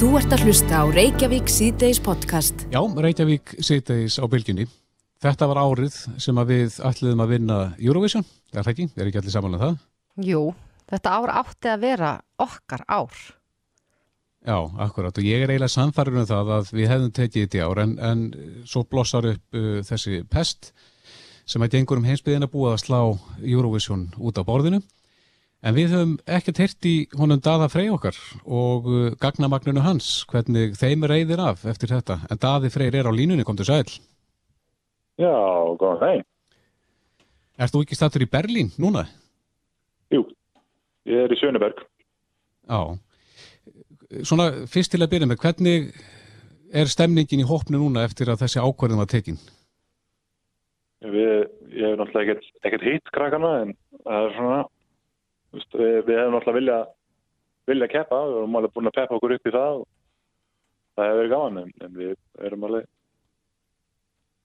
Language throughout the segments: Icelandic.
Þú ert að hlusta á Reykjavík síðdeis podcast. Já, Reykjavík síðdeis á bylginni. Þetta var árið sem að við ætliðum að vinna Eurovision. Er það ekki? Er ekki allir samanlega það? Jú, þetta ár átti að vera okkar ár. Já, akkurat. Og ég er eiginlega samfarið um það að við hefðum tekið þetta ár en, en svo blossar upp uh, þessi pest sem að gengur um heimsbyðin að búa að slá Eurovision út á borðinu. En við höfum ekkert hirt í honum Daða Frey okkar og uh, gagnamagnunu hans, hvernig þeim reyðir af eftir þetta. En Daði Freyr er á línunni, kom til sæl. Já, góðan veginn. Erst þú ekki stattur í Berlín núna? Jú, ég er í Sjöneberg. Já. Svona fyrst til að byrja með, hvernig er stemningin í hópnu núna eftir að þessi ákvarðin var tekinn? Við, ég hef náttúrulega ekkert, ekkert hitt krakkana en það er svona, veist, við, við hefum náttúrulega vilja, vilja keppa, við erum alveg búin að peppa okkur upp í það og það hefur verið gaman en, en við erum alveg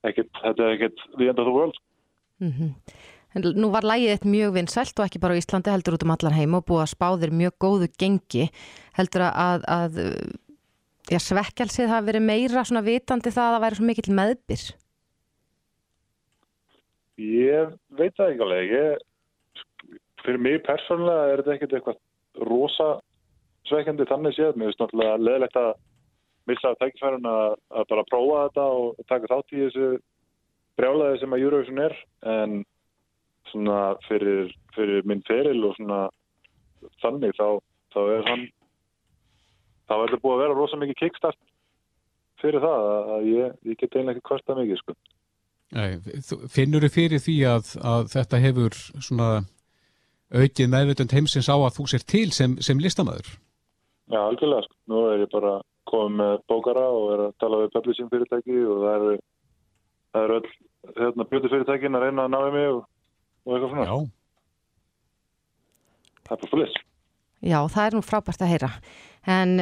ekkert, þetta er ekkert the end of the world. Mm En nú var lægið eitt mjög vinsælt og ekki bara Íslandi heldur út um allan heim og búið að spáðir mjög góðu gengi. Heldur að, að já, svekkjalsið hafi verið meira svona vitandi það að það væri svo mikill meðbyr? Ég veit það ekki alveg. Ég, fyrir mig persónulega er þetta ekkert eitthvað rosa svekkjandi þannig séð. Mér finnst náttúrulega leðilegt að missa tækifærun að, að bara prófa þetta og taka þátt í þessu brjálaði sem að Eurovision er. En svona fyrir, fyrir minn feril og svona þannig þá, þá er hann þá er þetta búið að vera rosa mikið kickstart fyrir það að ég, ég get einlega ekki kvarta mikið sko. Nei, finnur þið fyrir því að, að þetta hefur svona aukið meðvöldund heimsins á að þú sér til sem, sem listamæður? Já, algjörlega sko. Nú er ég bara komið með bókara og er að tala við publishing fyrirtæki og það eru það eru öll hérna, bjötu fyrirtækin að reyna að náðu mig og, og eitthvað svona. Já. Það er bara fylgis. Já, það er nú frábært að heyra. En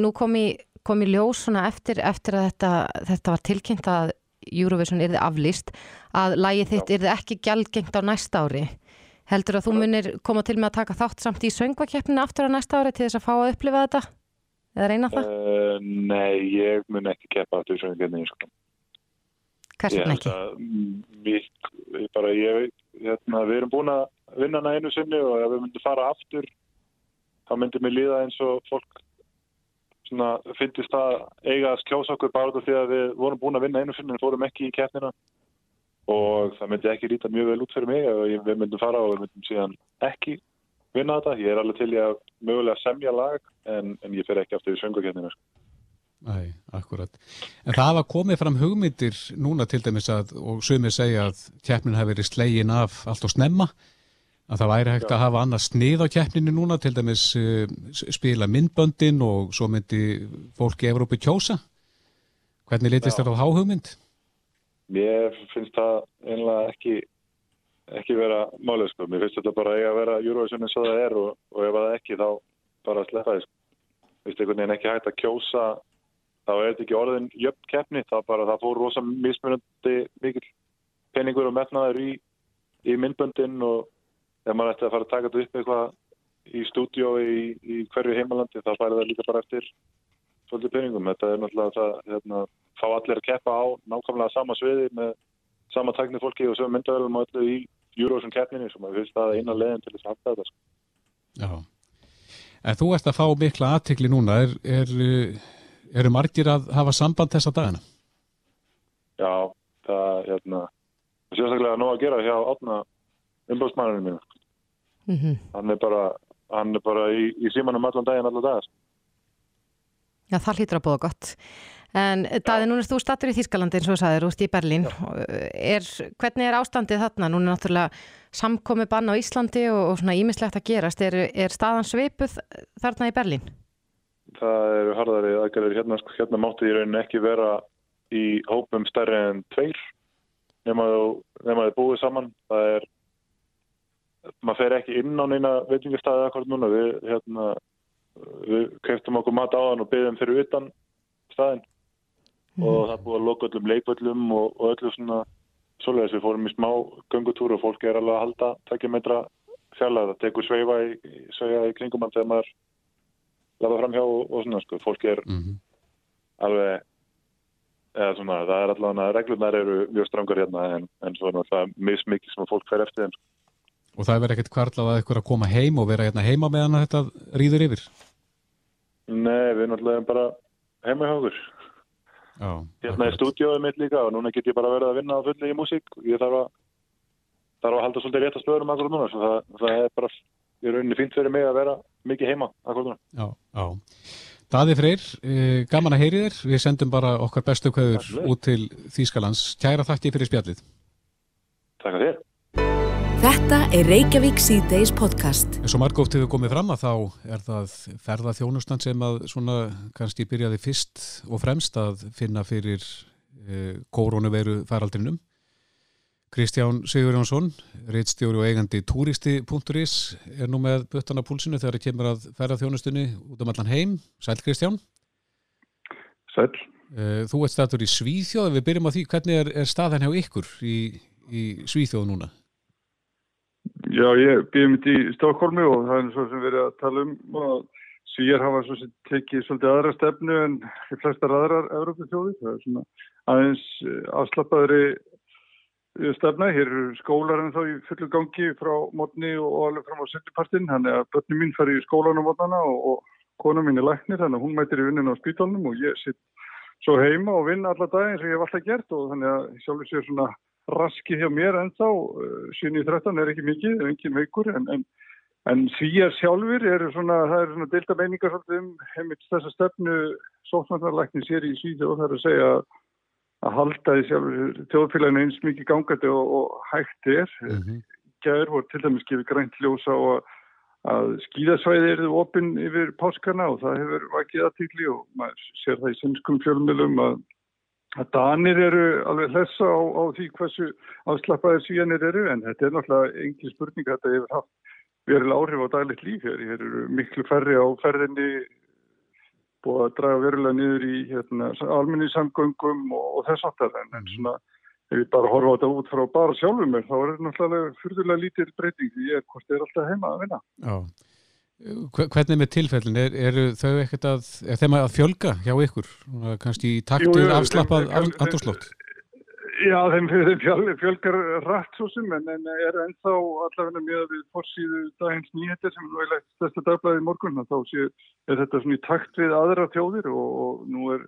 nú kom í, kom í ljós svona eftir, eftir að þetta, þetta var tilkynnt að Eurovision yrði aflýst að lægið þitt yrði ekki gjaldgengt á næsta ári. Heldur að þú munir koma til með að taka þátt samt í söngvakeppninu aftur á næsta ári til þess að fá að upplifa þetta? Eða reyna það? Uh, nei, ég mun ekki keppa aftur í söngvakeppninu sko. Hvers vegna ekki? Mér, bara ég hérna, við erum búin að vinna hana einu sinni og ef við myndum fara aftur þá myndir mér líða eins og fólk finnist það eiga að skjósa okkur bara því að við vorum búin að vinna einu sinni en fórum ekki í keppnina og það myndi ekki líta mjög vel út fyrir mig og við myndum fara og við myndum síðan ekki vinna þetta. Ég er alveg til ég að mögulega semja lag en, en ég fer ekki aftur í söngukeppnina. Nei, akkurat. En það hafa komið fram hugmyndir núna til dæmis að, og sumir segja að keppnin hafi verið slegin af allt og snemma að það væri hægt Já. að hafa annað snið á keppninu núna, til dæmis uh, spila myndböndin og svo myndi fólki Evrópi kjósa. Hvernig litist þetta á háhugmynd? Mér finnst það einlega ekki, ekki vera málið sko. Mér finnst þetta bara eiga að vera eins og það er og, og ef það ekki þá bara sleppa þess. Mér finnst einhvern veginn ekki hægt að kjósa, þá er þetta ekki orðin jöfn keppni, það bara það fór rosa mismunandi mikil peningur og metnaður í, í myndböndin og ef maður ætti að fara að taka þetta upp eitthvað í stúdíó í, í hverju heimalandi þá færi það líka bara eftir svolítið peningum. Þetta er náttúrulega það hérna, fá allir að keppa á nákvæmlega sama sviði með sama takni fólki og sem myndavelum og öllu í Eurovision keppninni sem að fyrst að eina leðin til þess að hafa þetta. Sko. Já. En þú ert að fá mikla aðtikli núna. Er, er, eru margir að hafa samband þessa dagina? Já, það hérna, er sérstaklega nóg að gera hjá átna umbásmanninu mínu. Mm -hmm. Hann er bara, hann er bara í, í símanum allan daginn, allan dagar. Já, það hlýtur að búa gott. En Daði, núna er þú stattur í Þýskalandi eins og sagður, úst í Berlín. Er, hvernig er ástandið þarna? Núna er náttúrulega samkomi bann á Íslandi og, og svona ímislegt að gerast. Er, er staðan sveipuð þarna í Berlín? Það eru harðari aðgerðir hérna, hérna mátti í rauninu ekki vera í hópum stærri en tveir nema þau búið saman. Það er maður fer ekki inn á neina veitingastæði akkurat núna við, hérna, við keftum okkur mat á hann og byggðum fyrir utan staðin mm. og það búið að loka öllum leikvöllum og, og öllu svona svoleiðis við fórum í smá gungutúr og fólk er alveg að halda takkja metra fjallar það tekur sveifa í, í kringum þegar maður lafa fram hjá og, og svona sko, fólk er Mm -hmm. alveg eða svona, það er allavega reglunar eru mjög strangar hérna en, en svo er náttúrulega mismikið sem fólk fer eftir þeim sko. Og það er verið ekkert kvarlað að eitthvað að koma heim og vera hérna heima meðan þetta rýður yfir? Nei, við náttúrulega bara heima hjá okkur Já. Hérna er stúdíóið mitt líka og núna get ég bara verið að vinna á fulli í músík og ég þarf að þarf að halda svolítið rétt að spöðum akkur núna það, það er bara, ég er rauninni fínt fyrir mig að vera mikið heima akkur núna Já, já. Daði Freyr, eh, gaman að heyri þér. Við sendum bara okkar bestu kveður Takk. út til Þýskalands. Kæra þakki fyrir spjallið. Takk að þér Þetta er Reykjavík síðdeis podcast. Eins og margóft hefur komið fram að þá er það ferða þjónustan sem að svona kannski byrjaði fyrst og fremst að finna fyrir eh, kórónuveiru faraldrinum. Kristján Sigurjónsson, reittstjóri og eigandi turisti.is er nú með buttana púlsinu þegar það kemur að ferða þjónustunni út um allan heim. Sæl Kristján, Sæl. eh, þú ert statur í Svíþjóð, við byrjum á því, hvernig er, er staðan hjá ykkur í, í Svíþjóð núna? Já, ég býðum þetta í Stokkólmi og það er svo sem verið að tala um að svíjar hafa svo sem tekið svolítið aðra stefnu en de flestar aðrar Európa-þjóði. Það er svona aðeins eh, afslappaðri eh, stefna. Hér eru skólar en þá í fullu gangi frá mótni og alveg fram á setjupartinn. Þannig að börnum mín fari í skólan á mótnana og, og kona mín er læknir þannig að hún mætir í vinninu á spítalunum og ég sitt svo heima og vinn alla dag eins og ég hef alltaf gert og þannig að sjálfur sér svona raski hjá mér ennþá, uh, 7.13 er ekki mikið, er engin veikur, en, en, en svíjar sjálfur eru svona, það eru svona delta meiningar svolítið um heimilt þessa stefnu sóknarlækni sér í Svíði og það er að segja að halda því sjálfur þjóðfélaginu eins mikið gangandi og, og hægt er. Mm -hmm. Gæður voru til dæmis gefið grænt ljósa og að skíðasvæði eru opinn yfir páskana og það hefur vakið aðtíkli og maður sér það í sinnskum fjölmjölum að að Danir eru alveg hlessa á, á því hversu afslappaðir svíjanir eru en þetta er náttúrulega engin spurning að þetta hefur haft verulega áhrif á daglegt líf hér. Eru miklu færri á ferðinni búið að draga verulega niður í hérna, almenni samgöngum og, og þess aftar en, en svona ef ég bara horfa á þetta út frá bara sjálfum mér þá er þetta náttúrulega fyrðulega lítil breyting því ég er hvort er alltaf heima að vinna. Já. Hve- Hvernig með tilfellin? Er, eru þau ekkert að, er þeim að fjölga hjá ykkur? Kannski í takt Jú, við jú, afslappað andurslótt? Já, þeim, þeim fjöl, fjölgar rætt svo sem en, en er ennþá allavega með við fórsíðu dagins nýhetir sem er leitt stærsta dagblæði morgun þá sé, er þetta svona í takt við aðra þjóðir og, og nú er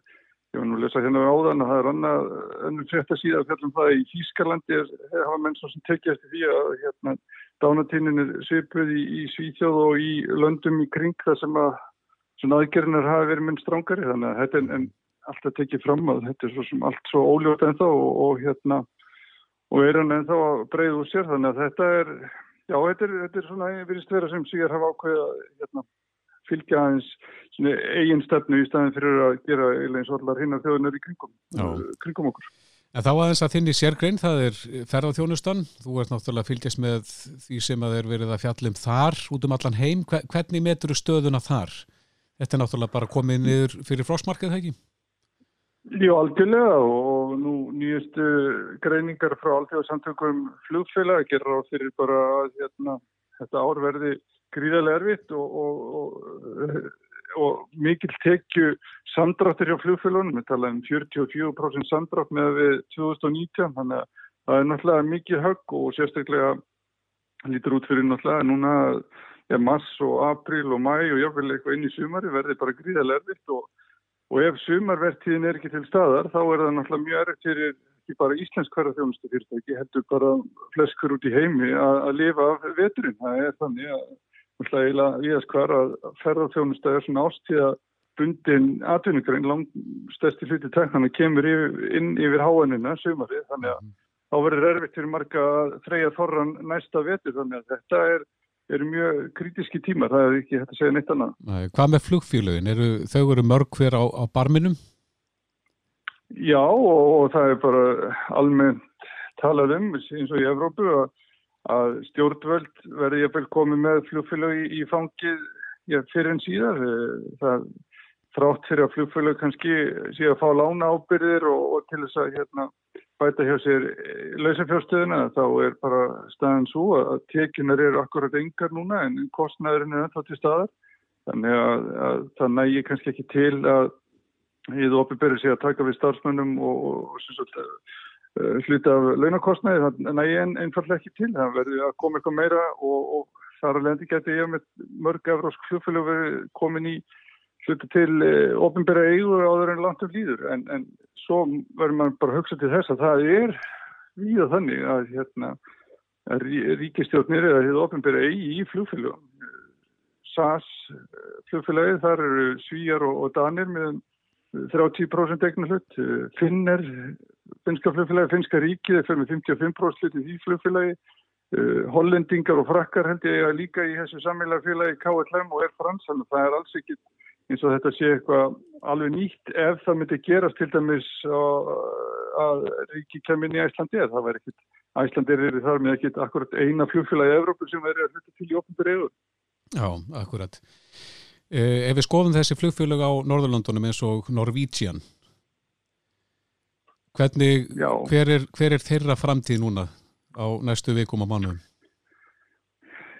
ég var nú að lesa hérna á áðan að það er annað ennum frétta síðan fjallum það í Þýskalandi er, hafa menn svo sem tekið eftir því að hérna dánatínin er svipuð í, í Svíþjóð og í löndum í kring þar sem að svona aðgerðinar hafa verið minn strángari þannig að þetta er en alltaf tekið fram að þetta er svo sem allt svo óljótt ennþá og, og hérna og er hann ennþá að breyða úr sér. Þannig að þetta er, já þetta er, þetta er svona virðist vera sem síðar hafa ákveðið að hérna, fylgja aðeins eigin stefnu í staðin fyrir að gera eins og allar hinnar þjóðunar í kringum, kringum okkur. En þá aðeins að þinni sérgrein, það er ferðarþjónustan. Þú ert náttúrulega fylgjast með því sem að er verið að fjallum þar út um allan heim. Hve- Hvernig metur stöðuna þar? Þetta er náttúrulega bara komið niður fyrir frostmarkið, það ekki? Jú, algjörlega og nú nýjustu greiningar frá alltjóðsamtökum flugfélag gerir á fyrir bara hérna, þetta ár verði gríðarlega erfitt og, og, og, og mikil tekju samdráttur hjá flugfélagunum, við talaðum 44% samdrátt með við 2019, þannig að það er náttúrulega mikið högg og sérstaklega lítur út fyrir náttúrulega núna ja, mars og april og mæ og jáfnvel eitthvað inn í sumari verði bara gríðarlega erfitt og Og ef sumarvertíðin er ekki til staðar, þá er það náttúrulega mjög erriðt fyrir ekki bara íslensk hverjarþjónustu fyrirtæki, heldur bara fleskur út í heimi að, lifa af veturinn. Það er þannig að viðast hvar að ferðarþjónusta er svona ástíða bundin atvinnugrein, langt stærsti hluti teknana kemur inn yfir háanina sumarið, þannig að þá verður erfitt fyrir marga þreja þorran næsta vetur, þannig að þetta er eru mjög krítiski tímar, það er ekki hægt að segja neitt annað. Nei, Hvað með flugfélögin? Eru, þau eru mörg hver á, á barminum? Já og, og það er bara almennt talað um eins og í Evrópu að, að stjórnvöld verði jafnvel komið með flugfélög í, í fangið já, fyrir en síðar. Það þrátt fyrir að flugfélög kannski sé að fá lána ábyrðir og, og til þess að hérna, bæta hjá sér lausafjárstöðuna þá er bara staðan svo að tekinar eru akkurat engar núna en kostnæðurinn er ennþá til staðar þannig að, að það nægir kannski ekki til að hýðu ofinberið sig að taka við starfsmönnum og, og sem uh, hluti af launakostnaði, það nægir ein, einfallega ekki til, það verður að koma eitthvað meira og, og þar að lendi geti ég með mörg flugfélag verið komin í hluti til uh, ofinberið eigu áður en langt um líður en, en svo verður mann bara að hugsa til þess að það er víða þannig að hérna ríkistjórnir eða hefur ofinbæri eigi í flugfélagum. SAS flugfélagi, þar eru svíjar og, og danir með 30% eignu hlut. Finner, finska flugfélagi, finska ríkið er fyrir með 55% hlut í flugfélagi. Hollendingar og frakkar held ég að líka í þessu sammeilagfélagi KLM og Air France, þannig að það er alls ekki eins og þetta sé eitthvað alveg nýtt ef það myndi gerast til dæmis að ríki kemur inn í Æslandi eða það væri ekkit Æslandir eru þar með ekkit akkurat eina fljóðfélagi í Evrópu sem verður að hluta til í opnum bregður. Já, akkurat. Eh, ef við skoðum þessi fljóðfélag á Norðurlandunum eins og Norvítsjan, hvernig, hver er, hver er þeirra framtíð núna á næstu vikum og mánuðum?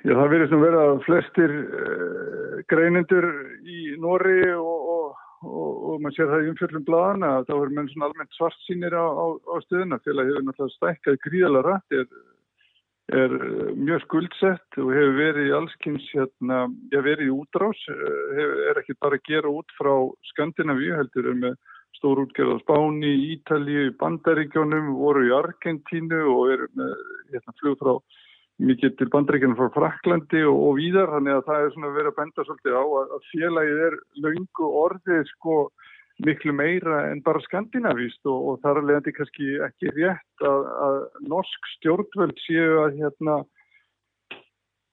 Já, það verður sem verða flestir uh, greinendur í Nóri og, og og, og maður sér það í umfjöldum bladana að það voru menn svona almennt svart sínir á, á, á stöðuna félag hefur náttúrulega stækkað gríðalega rætt er, er mjög skuldsett og hefur verið í allskynns hérna, já verið í útrás hefur, er ekki bara að gera út frá Skandinavíu heldur er með stór útgerð á Spáni, Ítalíu, Bandaríkjónum voru í Argentínu og er hérna, flug frá mikið til bandreikinu frá Fraklandi og, og víðar. Þannig að það er svona verið að benda svolítið á að, að félagið er laungu orðið sko miklu meira en bara skandinavíst og, og þar leiðandi kannski ekki rétt að, að norsk stjórnvöld séu að hérna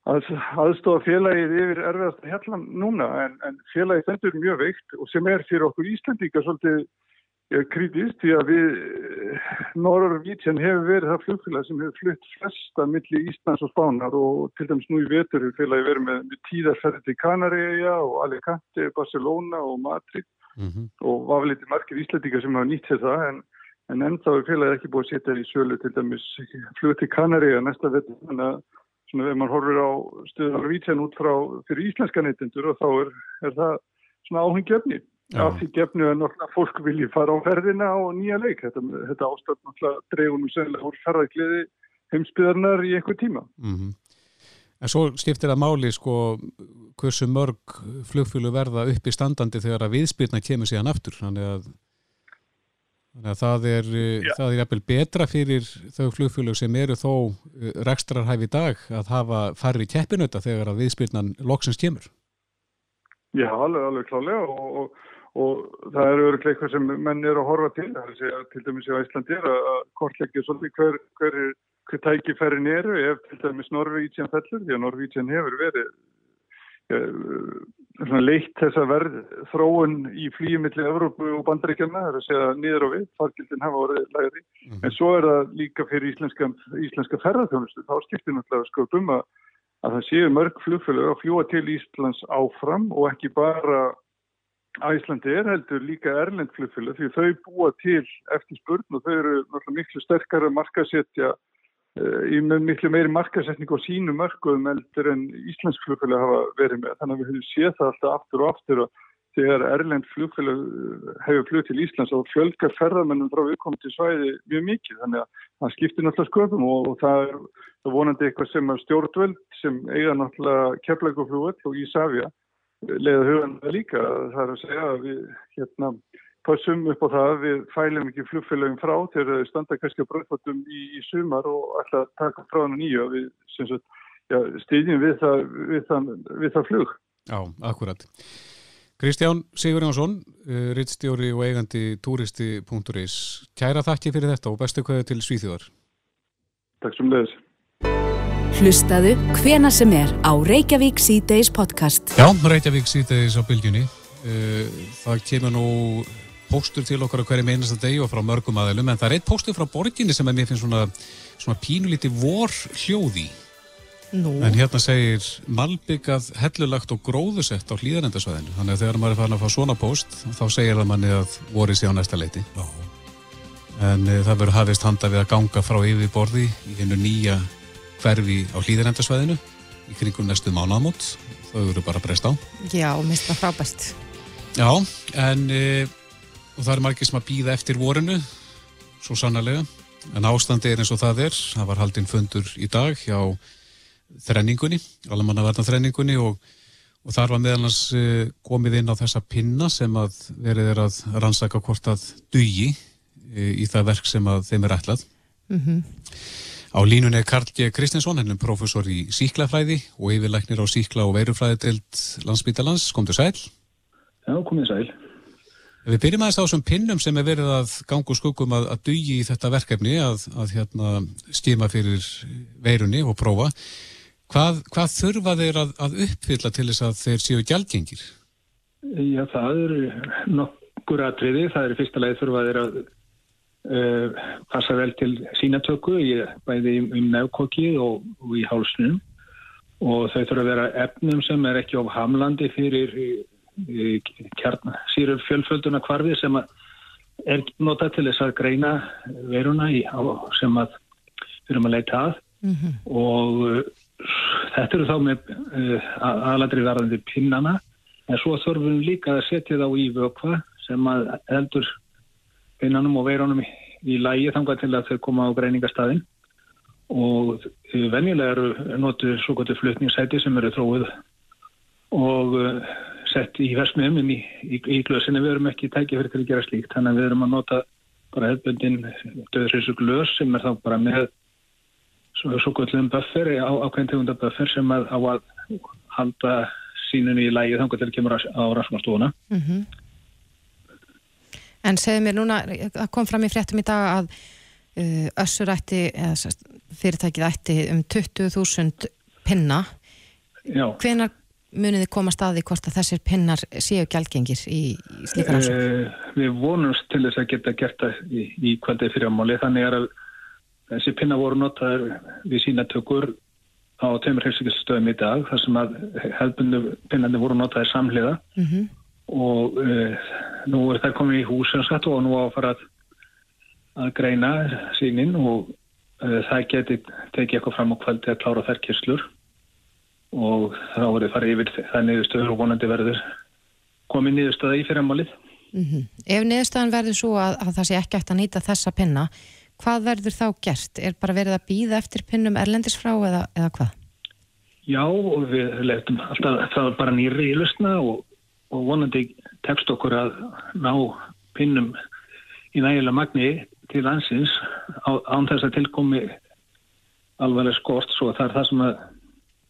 að aðstofa félagið yfir erfiðast hellan núna en, en félagið þendur mjög veikt og sem er fyrir okkur Íslandíka svolítið kritist því að við Norrvítsjan hefur verið það flugfélag sem hefur flutt flesta millir Íslands og Spánar og til dæmis nú í vetur hefur félagi verið með, með tíðarferði til Kanaríja og Alicante, Barcelona og Madrid mm -hmm. og var vel eitthvað margir íslætingar sem hafa nýtt þetta en, en ennþá er félagi ekki búið að setja í sölu til dæmis flug til Kanaríja næsta vetur þannig að svona ef mann horfir á stöðu Norrvítsjan út frá fyrir íslenska neytendur og þá er, er það svona áhengjafni af því gefnu að náttúrulega fólk vilji fara á ferðina og nýja leik. Þetta, þetta ástætt náttúrulega dregunum sennilega úr ferðarkliði heimsbyðarnar í einhver tíma. Mm -hmm. En svo stiftir það máli sko hversu mörg flugfjölu verða upp í standandi þegar að viðspilna kemur síðan aftur. Þannig að, þannig að það er, það er jæfnvel betra fyrir þau flugfjölu sem eru þó eh, rekstrarhæfi dag að hafa farri keppinöta þegar að viðspilnan loksins kemur. Já, alveg, alveg klálega og, og og það eru öruglega eitthvað sem menn eru að horfa til segja til dæmis í Æslandi er að kortleggja svolítið hver, hver, hver tækifærin eru ef til dæmis Norvítsjan fellur því að Norvítsjan hefur verið ja, leitt þessa verð þróun í flýjumilli Evrópu og bandaríkjana það er að segja niður og við, fargildin hafa orðið læri, mm -hmm. en svo er það líka fyrir íslenska, íslenska ferðarþjónustu þá skiptir náttúrulega sköpum að, að það séu mörg flugfélög að fljúa til Íslands áfram og ekki bara Æslandi er heldur líka erlendflugfélag því þau búa til eftir spurn og þau eru náttúrulega miklu sterkara markasetja uh, í miklu meiri markasetning og sínu mörgum heldur en Íslensk flugfélag hafa verið með. Þannig að við höfum séð það alltaf aftur og aftur og þegar erlend flugfélag eh, hefur flug til Íslands og fjölgar ferðarmennum frá viðkomandi svæði mjög mikið. Þannig að það skiptir náttúrulega sköpum og, og það er það vonandi eitthvað sem stjórnvöld sem eiga náttúrulega keflækuflugvöld og Ísafja leiða hugan líka það er að segja að við hérna passum upp á það að við fælum ekki flugfélagum frá þegar þau standa kannski á bröðfottum í, í sumar og alltaf taka frá hann nýja og við já, stýðjum við það, við, það, við það flug. Já, akkurat. Kristján Sigur Jónsson, uh, rittstjóri og eigandi turisti.is. Kæra þakki fyrir þetta og bestu kvæðu til Svíþjóðar. Takk sem leiðis. Hlustaðu hvena sem er á Reykjavík C-Days podcast. Já, Reykjavík C-Days á bylgjunni. Eh, það kemur nú póstur til okkar á hverjum einasta deg og frá mörgum aðeilum, en það er eitt póstur frá borginni sem mér finnst svona, svona pínulíti vor hljóði. Nú. En hérna segir malbyggað, hellulagt og gróðusett á hlýðarendasvæðinu. Þannig að þegar maður er farin að fá svona póst, þá segir það manni að vorið sé á næsta leiti. Já. En e, það verður hafist handa við að ganga frá yfirborði í hennu nýja hverfi á hlýðarendasvæðinu í kringum næstu mánamót. Þau eru bara breyst á. Já, mist það frábæst. Já, en e, það er margir sem að býða eftir vorinu, svo sannarlega. En ástandi er eins og það er. Það var haldinn fundur í dag hjá þrenningunni, alamannavarna þrenningunni og, og þar var meðalans uh, komið inn á þessa pinna sem að verið er að rannsaka hvort að dugi uh, í það verk sem að þeim er ætlað. Mm -hmm. Á línunni er Karl G. Kristinsson, hennum professor í síklafræði og yfirleiknir á síkla og veirufræði til landsbytalans. Komdu sæl? Já, komið sæl. Við byrjum aðeins á þessum pinnum sem er verið að gangu skuggum að, að dugi í þetta verkefni að, að hérna, stíma fyrir veirunni og prófa. Hvað, hvað þurfa þeir að, að uppfylla til þess að þeir séu gjaldgengir? Já, það eru nokkur atriði. Það eru fyrsta leið þurfa þeir að uh, passa vel til sínatöku, bæði um nefnkokki og, og í hálsnum. Og þau þurfa að vera efnum sem er ekki of hamlandi fyrir kjarn fjölfölduna kvarfi sem er notað til þess að greina veruna í, sem að erum að leita að. Mm -hmm. og þetta eru þá með uh, aðlandri verðandi pinnana en svo þurfum við líka að setja þá í vökva sem að heldur pinnanum og veirunum í, í lægi þangað til að þau koma á greiningastadin og uh, venjulega eru notu svo gotið flutningssæti sem eru þróið og uh, sett í versmiðum í, í, í glösin en við erum ekki tækið fyrir til að gera slíkt þannig að við erum að nota bara hefbundin döðrissu glös sem er þá bara með svo, svo gullum buffer, á, ákveðin tegunda buffer sem að, á að halda sínunni í lægi þannig að það kemur á rannsóknarstofuna. Mm -hmm. En segðu mér núna, það kom fram í fréttum í dag að uh, össurætti, eða fyrirtækið ætti um 20.000 pinna. Já. Hvenar muniði koma staði hvort að þessir pinnar séu gælgengir í, í slíkar rannsókn? Uh, við vonumst til þess að geta gert það í, í kvöldið fyrir ámáli, þannig að Þessi pinna voru notaður við sína tökur á tveimur heilsíkistöðum í dag þar sem að hefðbundu pinnandi voru notaður samhliða mm -hmm. og uh, nú er það komið í húsinsett og nú á að fara að, að greina sínin og uh, það geti tekið eitthvað fram á kvældi að klára þær kyrslur og þá voru farið yfir það niðurstöður og vonandi verður komið niðurstöða í fyrirmálið. Mm -hmm. Ef niðurstöðan verður svo að, að það sé ekki eftir að nýta þessa pinna hvað verður þá gert? Er bara verið að býða eftir pinnum erlendisfrá eða, eða hvað? Já, og við lefðum alltaf, það bara nýri í lusna og, og vonandi tekst okkur að ná pinnum í nægilega magni til landsins á, án þess að tilkomi alveg skort, svo það er það sem að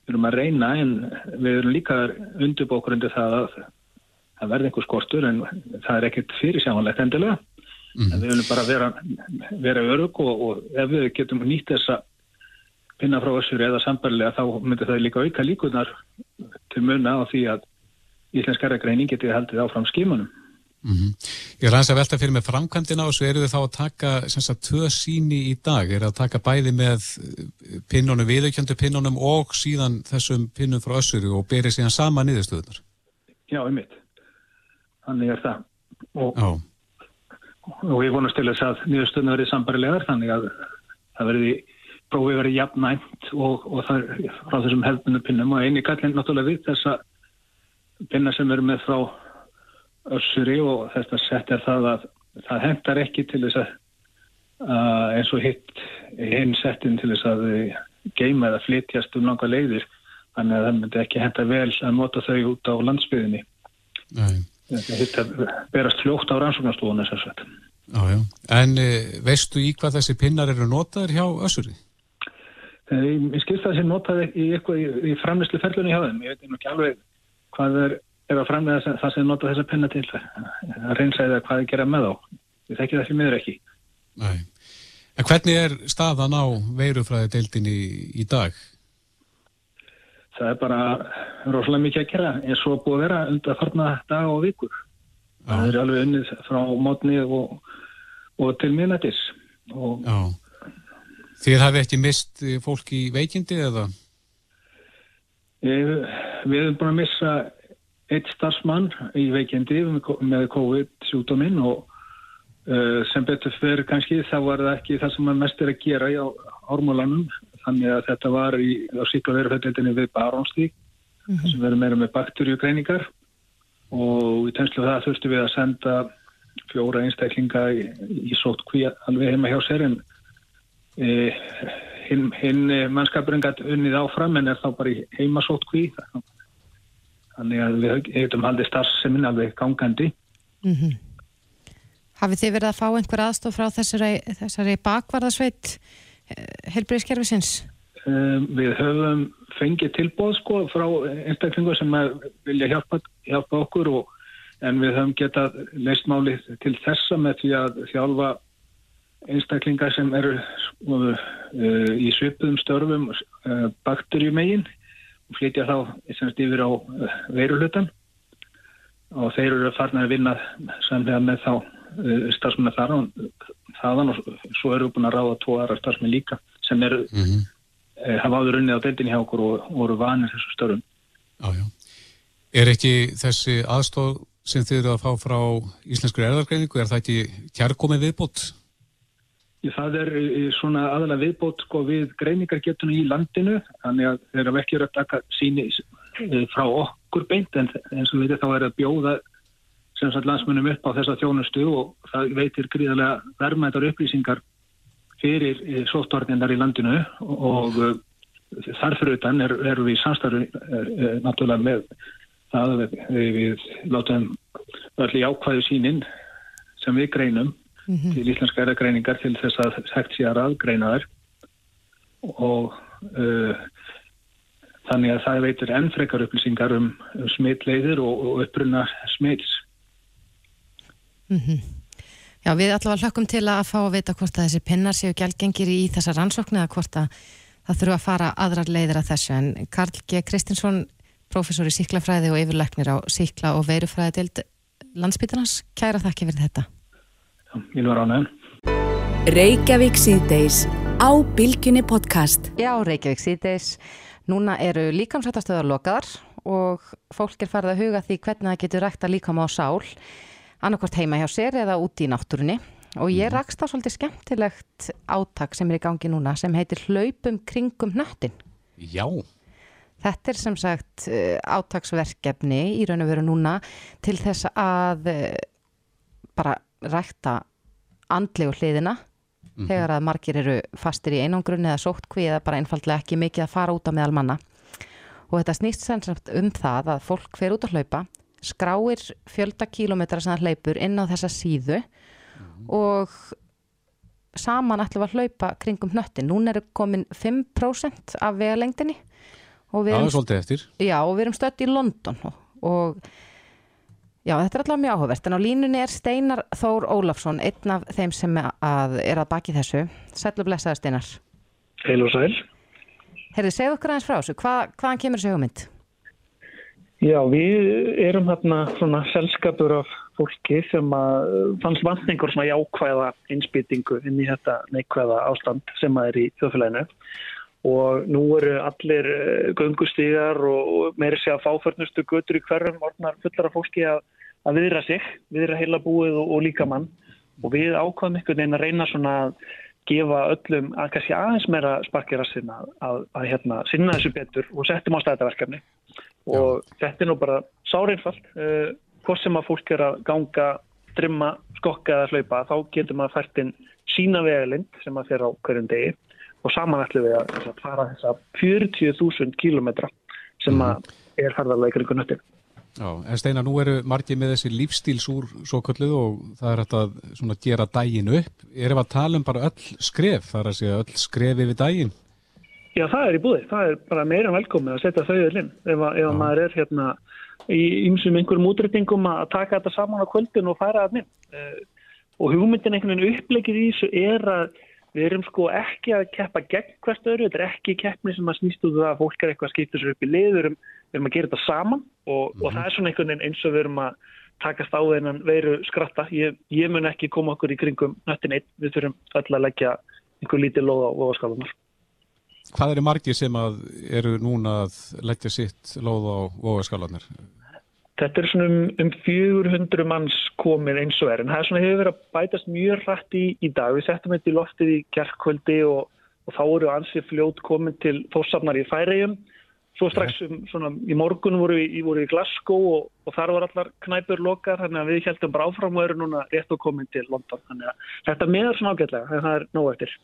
við erum að reyna en við erum líka undirbókurundi það að það verði einhver skortur en það er ekkert fyrirsjámanlegt endilega Mm. En við viljum bara vera, vera örug og, og ef við getum nýtt þessa pinna frá össur eða sambarlega þá myndir það líka auka líkunar til munna á því að íslenskara greining getið haldið áfram skimunum. Mm -hmm. Ég er aðeins að velta fyrir með framkvæmdina og svo eru þið þá að taka sagt, tvö síni í dag, er að taka bæði með pinnunum, viðaukjöndu pinnunum og síðan þessum pinnum frá össuru og berið síðan sama niðurstöðunar? Já, um mitt. Þannig er það. Og og ég vonast til þess að nýðustöðuna verið sambarilegar þannig að það verið prófið verið jafnænt og, og það er frá þessum hefðbundu pinnum og eini gallin náttúrulega við þessa pinna sem eru með frá össuri og þetta sett er það að það hendar ekki til þess að uh, eins og hitt hinn settin til þess að geima eða flytjast um langa leiðir þannig að það myndi ekki henda vel að nota þau út á landsbyðinni Þetta berast fljótt á rannsóknarstofunni þess að þetta. En e, veistu í hvað þessi pinnar eru notaður hjá Össuri? Ég skilst það sem notaði í, í, í framlýslu ferlunni hjá þeim. Ég veit ekki alveg hvað er, er að framlega það sem notaði þessa pinna til. Það reynsæði að hvað er gerað með þá. Ég þekki það sem miður ekki. Nei. En hvernig er staðan á veirufræði deildinni í, í dag? það er bara rosalega mikið að gera eins og búið að vera undan þarna dag og vikur Já. það er alveg unnið frá mótni og, og til minnættis og Þið hafi ekki mist fólk í veikindi eða? Við, við hefum búin að missa eitt starfsmann í veikindi með COVID-sjúkdóminn og uh, sem betur fyrir kannski þá var það ekki það sem maður mest er að gera á ármólanum. Þannig að þetta var í, á síkla verufeldildinni við Barónstík mm -hmm. sem verður meira með bakterjugreiningar og í tenslu það þurftu við að senda fjóra einstaklinga í, í sótt kví alveg heima hjá sér en e, hinn hin mannskapurinn gæti unnið áfram en er þá bara í heima sótt kví þannig að við hefum haldið starfseminn alveg gangandi mm -hmm. Hafið þið verið að fá einhver aðstof frá þessari, þessari bakvarðasveit eh, helbriðskerfisins? Um, við höfum fengið tilbóð sko frá einstaklingu sem vilja hjálpa, hjálpa okkur og, en við höfum getað leist málið til þessa með því að þjálfa einstaklingar sem eru uh, í svipuðum störfum uh, bakterjumegin og flytja þá yfir á uh, veirulutan og þeir eru farnir að vinna samlega með þá uh, starfsmenn þar þaðan og svo eru við búin að ráða tvo aðra starfsmenn líka sem eru mm -hmm. hafa áður unnið á deildinni hjá okkur og voru vanir þessu störfum Jájá. Er ekki þessi aðstóð sem þið eru að fá frá Íslenskur erðargreiningu, er það ekki kjærkomið viðbót? Það er svona aðalega viðbót sko, við greiningargetunum í landinu þannig að þeir eru ekki rögt að síni uh, frá okkur beint en eins og við veitum þá er að bjóða sem sagt landsmunum upp á þessa þjónustu og það veitir gríðarlega vermaðar upplýsingar fyrir eh, sóttvarninnar í landinu og eh, þarfur utan erum er við samstarfi er, náttúrulega með það við, við látum öll í ákvæðu sínin sem við greinum mm -hmm. til íslenska eragreiningar til þess að hægt sé að raðgreina þær og uh, þannig að það veitir ennfrekar upplýsingar um, um smitleiðir og, og upprunna smits Mm -hmm. Já, við allavega hlökkum til að fá að vita hvort að þessi pinnar séu gælgengir í þessa rannsóknu eða hvort að það þurfa að fara aðrar leiðir að þessu en Karl G. Kristinsson, professor í síklafræði og yfirleiknir á síkla og veirufræði til landsbytarnas, kæra þakki fyrir þetta. Ég var ánægum. Reykjavík síðdeis á Bilginni podcast. Já, Reykjavík síðdeis. Núna eru líkamsrættastöðar lokaðar og fólk er farið að huga því hvernig það getur rækta líkam á sál annarkort heima hjá sér eða úti í náttúrunni og ég mhm. rakst á svolítið skemmtilegt átak sem er í gangi núna sem heitir Hlaupum kringum nöttin. Já. Þetta er sem sagt eh, átaksverkefni í raun og veru núna til þess að eh, bara rækta andlegu hliðina mm -hmm. þegar að margir eru fastir í einangrunni eða sóttkví eða bara einfallega ekki mikið að fara út á meðal manna og þetta snýst sem sagt um það að fólk fer út að hlaupa skráir fjöldakílometra sem það hleypur inn á þessa síðu mm. og saman ætlum við að hlaupa kringum hnöttin. Nún er komin 5% af vegalengdinni. Það er svolítið eftir. Já, og við erum stött í London og, og já, þetta er alltaf mjög áhugavert. En á línunni er Steinar Þór Ólafsson, einn af þeim sem að er að baki þessu. Sæl og blessaði Steinar. Heil og sæl. Herði, segð okkur aðeins frá þessu. Hva, hvaðan kemur þessu hugmynd? Já, við erum hérna svona selskapur af fólki sem að fannst vantningur svona jákvæða innspýtingu inn í þetta neikvæða ástand sem að er í þjóðfélaginu og nú eru allir eh, göngustíðar og meiri sé að fáförnustu götur í hverjum orðnar fullar af fólki að, að viðra sig, viðra heila búið og, og líka mann og við ákvæðum ykkur neina að reyna svona að gefa öllum að kannski aðeins meira sparkir að sinna að, að hérna, sinna þessu betur og setjum á stæðaverkefni og þetta er nú bara sáreinfallt uh, hvort sem að fólk er að ganga drömma, skokka eða hlaupa þá getur maður fært inn sína vegalind sem að fyrir á hverjum degi og saman ætlum við að, að fara þessa 40.000 kílometra sem mhm. að er ferðarlega ykkur ykkur nöttir Já, en Steinar, nú eru margir með þessi lífstílsúr svo kölluð og það er að gera dægin upp. Erum að tala um bara öll skref, það er að segja öll skrefi við dægin? Já, það er í búði. Það er bara meira velkomið að setja þau öll inn. Ef, ef maður er hérna í ymsum einhverjum útryttingum að taka þetta saman á kvöldin og færa það inn. Uh, og hugmyndin einhvern veginn upplegið í þessu er að við erum sko ekki að keppa gegn hvert öru. Þetta er ekki keppni sem að snýst út það að fólk er eitthvað að skipta sér upp í lið. Við erum, við erum að gera þetta saman og, mm -hmm. og mhm. það er svona einhvern veginn eins og við erum að takast á þennan veru skratta. Ég, ég mun ekki koma okkur í kringum nöttin eitt. Við þurfum öll að leggja einhver lítið loða á voðaskálunar. Hvað eru margir sem eru núna að leggja sitt loð á vogaskalarnir? Þetta er svona um, um 400 manns komin eins og er en það hefur verið að bætast mjög rætt í, í dag. Við settum þetta í loftið í gerðkvöldi og og þá eru ansið fljót komin til þóssafnar í færiðum svo strax um, svona, í morgun voru við, voru í Glasgow og, og þar var allar knæpur lokar þannig að við heldum bara áfram og eru núna rétt og komin til London. Þannig að þetta meðar svona ágætlega að það er nóg eftir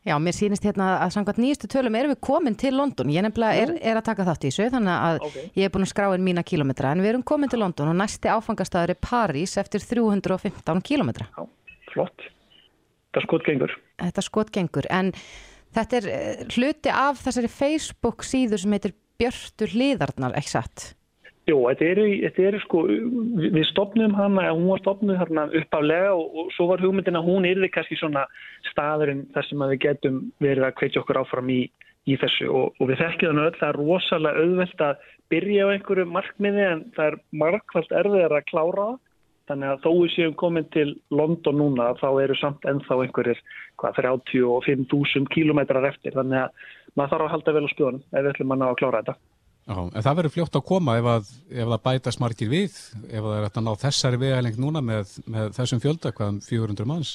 Já, mér sýnist hérna að samkvæmt nýjastu tölum erum við komin til London, ég nefnilega er, er að taka þátt í þessu þannig að okay. ég er búin að skrá inn mína kílometra en við erum komin til London og næsti áfangastæður er París eftir 315 kílometra Já, flott. Þetta skotgengur Þetta skotgengur, en þetta er eh, hluti af þessari Facebook síður sem heitir Björtur Liðarnar, ekki satt? Jú, þetta eru, þetta eru sko, við stopnum hana, hún var stopnuð hérna uppaflega og, og svo var hugmyndin að hún erði kannski svona staðurinn þar sem við getum verið að kveitja okkur áfram í, í þessu og, og við þekkjum þannig öll, er rosalega auðvelt að byrja á einhverju markmiði en það er markvælt erfiðar að klára það. Þannig að þó við séum komin til London núna þá eru samt ennþá einhverjir hvað, 35.000 kílometrar eftir. Þannig að maður þarf að halda vel á spjónum ef við ætlum að ná að klára þetta. Já, en það verður fljótt að koma ef, að, ef það bæta smarkir við, ef það er að ná þessari vegalengt núna með, með þessum fjölda, hvað um 400 manns?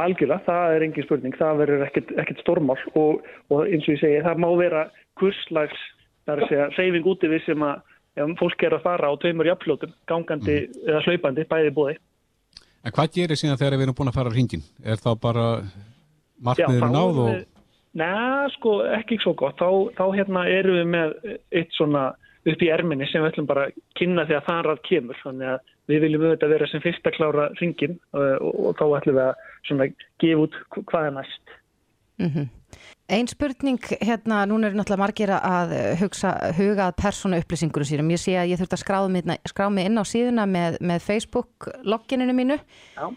Algjörlega, það er engin spurning, það verður ekkert, ekkert stormál og, og eins og ég segi, það má vera kurslags, það er að segja, reyfing úti við sem að ef fólk er að fara á tveimur jafnflótum, gangandi mm. eða hlaupandi, bæði búði. En hvað gerir síðan þegar við erum búin að fara á hringin? Er þá bara markmiður náð og... Næ, sko, ekki svo gott. Þá, þá hérna erum við með eitt svona upp í erminni sem við ætlum bara að kynna því að það ræð kemur. Þannig að við viljum auðvitað vera sem fyrsta klára ringin og, og, og þá ætlum við að svona gefa út hvað er næst. Mm -hmm. Einn spurning hérna, núna er náttúrulega margir að hugsa, hugað persónu upplýsingunum sínum. Ég sé að ég þurft að skrá mig inn á síðuna með, með Facebook-loggininu mínu. Já.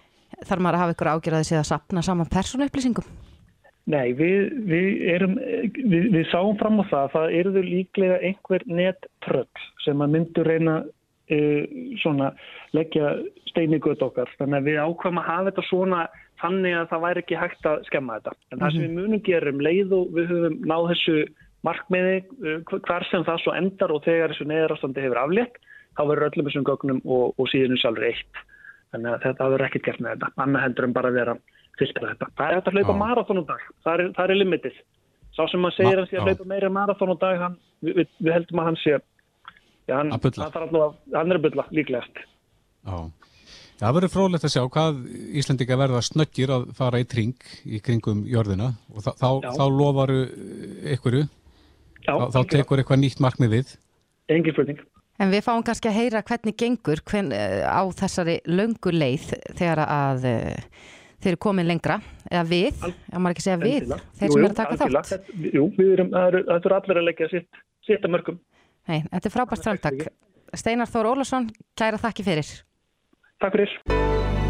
Þar maður að hafa ykkur ágjörðið síðan að sapna saman persónu upplýsingum. Nei, við, við, erum, við, við sáum fram á það að það eruður líklega einhver nettröll sem að myndu reyna uh, svona leggja steini gött okkar. Þannig að við ákvæmum að hafa þetta svona þannig að það væri ekki hægt að skemma þetta. En það sem við munum gerum leið og við höfum náð þessu markmiði uh, hver sem það svo endar og þegar þessu neðarastandi hefur aflétt, þá verður öllum þessum gögnum og, og síðan sjálfur eitt. Þannig að þetta verður ekkert gert með þetta. Annað hendur en bara vera fylgta þetta. Það er hægt að hlaupa marathónum dag, það er, það er limitið. Sá sem maður segir Ma, hans að hlaupa meira marathónum dag, hann, við, við, við heldum að hann sé, já, hann, hann, hann er að bylla líklegast. Já, það verður frólægt að sjá hvað Íslandika verða snöggir að fara í tring í kringum jörðina og þá, þá, þá lofaru ykkur, þá, þá tekur eitthvað nýtt markmið við. Engin spurning. En við fáum kannski að heyra hvernig gengur hvern, á þessari löngu leið þegar að þeir eru komin lengra, eða við, já maður ekki segja við, Endilega. þeir jú, sem eru að taka algjörlega. þátt. Jú, við erum, það eru allir að leggja sitt, sitt að mörgum. Nei, þetta er frábært strandtak. Steinar Þór Ólafsson, kæra þakki fyrir. Takk fyrir.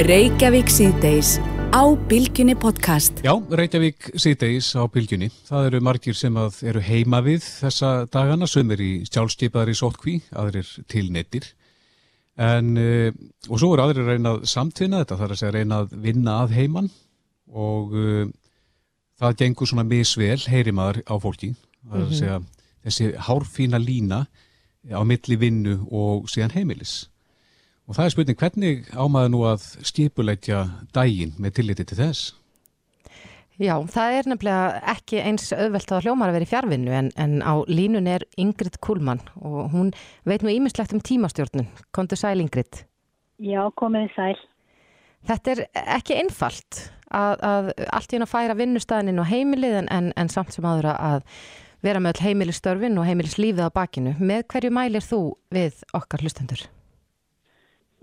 Reykjavík síðdeis á Bilginni podcast. Já, Reykjavík síðdeis á Bilginni. Það eru margir sem eru heima við þessa dagana, sem er í sjálfsteipaðar í sótkví, aðrir til nettir. En, uh, og svo er aðri reynað samtvinna þetta, það er að segja reynað vinna að heiman og uh, það gengur svona misvel heyri maður á fólki, það er að mhm. segja þessi hárfína lína á milli vinnu og síðan heimilis. Og það er spurning, hvernig ámaður nú að skipuleitja dægin með tilliti til þess? Já, það er nefnilega ekki eins auðvelt að hljómar að vera í fjárvinnu en, en á línun er Ingrid Kuhlmann og hún veit nú ímislegt um tímastjórnun. Kontu sæl Ingrid? Já, komið sæl. Þetta er ekki einfalt að, að allt í hún að færa vinnustæðinin og heimilið en, en samt sem aðra að vera með heimilistörfin og heimilislífið á bakinu. Með hverju mælir þú við okkar hlustendur?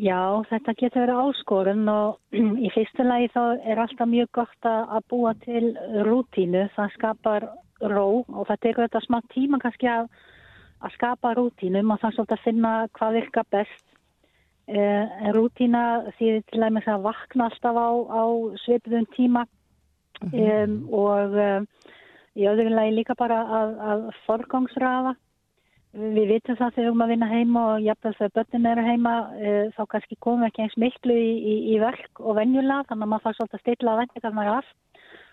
Já, þetta getur verið áskorun og í fyrstu lagi þá er alltaf mjög gott að búa til rútínu. Það skapar ró og það tekur þetta smá tíma kannski að, að skapa rútínu. Maður þannig svolítið að finna hvað virka best. Eh, rútína þýðir til að, að vakna alltaf á, á sveipiðum tíma mm -hmm. um, og um, í öðru lagi líka bara að, að forgangsrafa. Við vitum það þegar við erum að vinna heima og jafnveg þegar börnum eru heima e, þá kannski komum við ekki eins miklu í, í, í verk og venjulega þannig að maður þarf svolítið að stilla að vendingar maður af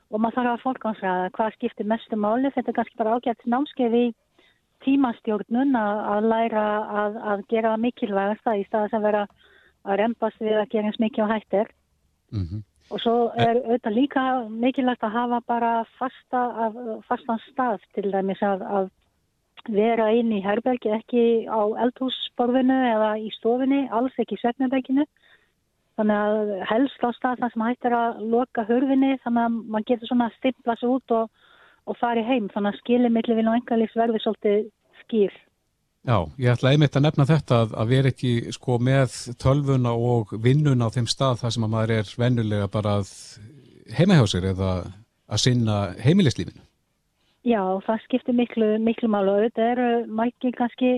og maður þarf að fólkánsræða hvað skiptir mestu máli. Þetta er kannski bara ágætt námskeið í tímastjórnun að, að læra að, að gera mikilvægast það í staðis að vera að reymbast við að gera eins mikið á hættir. Mm -hmm. Og svo er auðvitað líka mikilvægt að hafa bara fasta, fastan stað til dæmis að, að vera inn í herbergi, ekki á eldhúsborfinu eða í stofinni, alls ekki í setnabækinu. Þannig að helst á stað þar sem hættir að loka hörfinni, þannig að mann getur svona að stimpla sig út og, og fari heim. Þannig að skilimilli vil og engalífs verði svolítið skýr. Já, ég ætla einmitt að nefna þetta að vera ekki sko með tölvuna og vinnuna á þeim stað þar sem að maður er vennulega bara að heima hjá sér eða að sinna heimilislífinu. Já, það skiptir miklu, miklu málu og þetta eru mækki kannski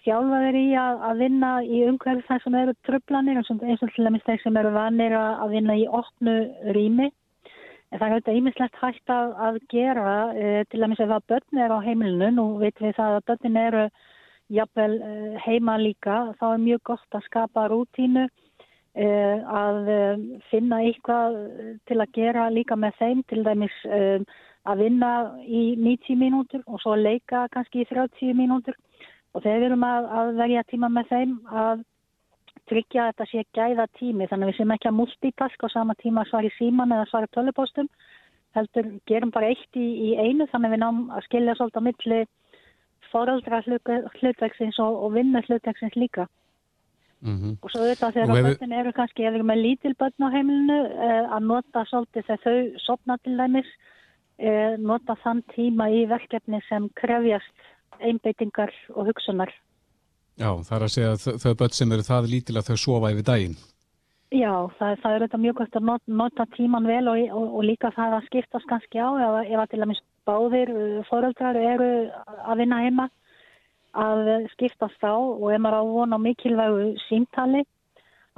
stjálfaður í að, að vinna í umhverju þar sem eru tröflanir eins og til dæmis þeir sem eru vanir að vinna í opnu rými. En það er auðvitað ímislegt hægt að, að gera e, til dæmis ef að börn er á heimilinu, nú veitum við það að börnin eru jafnvel e, heima líka, þá er mjög gott að skapa rútínu e, að finna eitthvað til að gera líka með þeim, til dæmis að vinna í 90 mínútur og svo leika kannski í 30 mínútur og þegar við erum að, að verja tíma með þeim að tryggja að þetta sé gæða tími þannig að við sem ekki að multitask á sama tíma svar í síman eða svar í tölupóstum heldur gerum bara eitt í, í einu þannig að við náum að skilja svolítið á milli foraldra hlutveksins og, og vinna hlutveksins líka mm -hmm. og svo auðvitað þegar við... börnin eru kannski ef við erum með lítil börn á heimilinu eh, að nota svolítið þegar þau sopna til dæmis nota þann tíma í verkefni sem krefjast einbeitingar og hugsunar. Já, það er að segja að þau börn sem eru það lítil að þau sofa yfir daginn. Já, það, það er þetta mjög gott að not, nota tíman vel og, og, og líka það að skiptast kannski á ef, ef að til dæmis báðir uh, fóröldrar eru að vinna heima að skiptast á og ef maður á vona mikilvægu símtali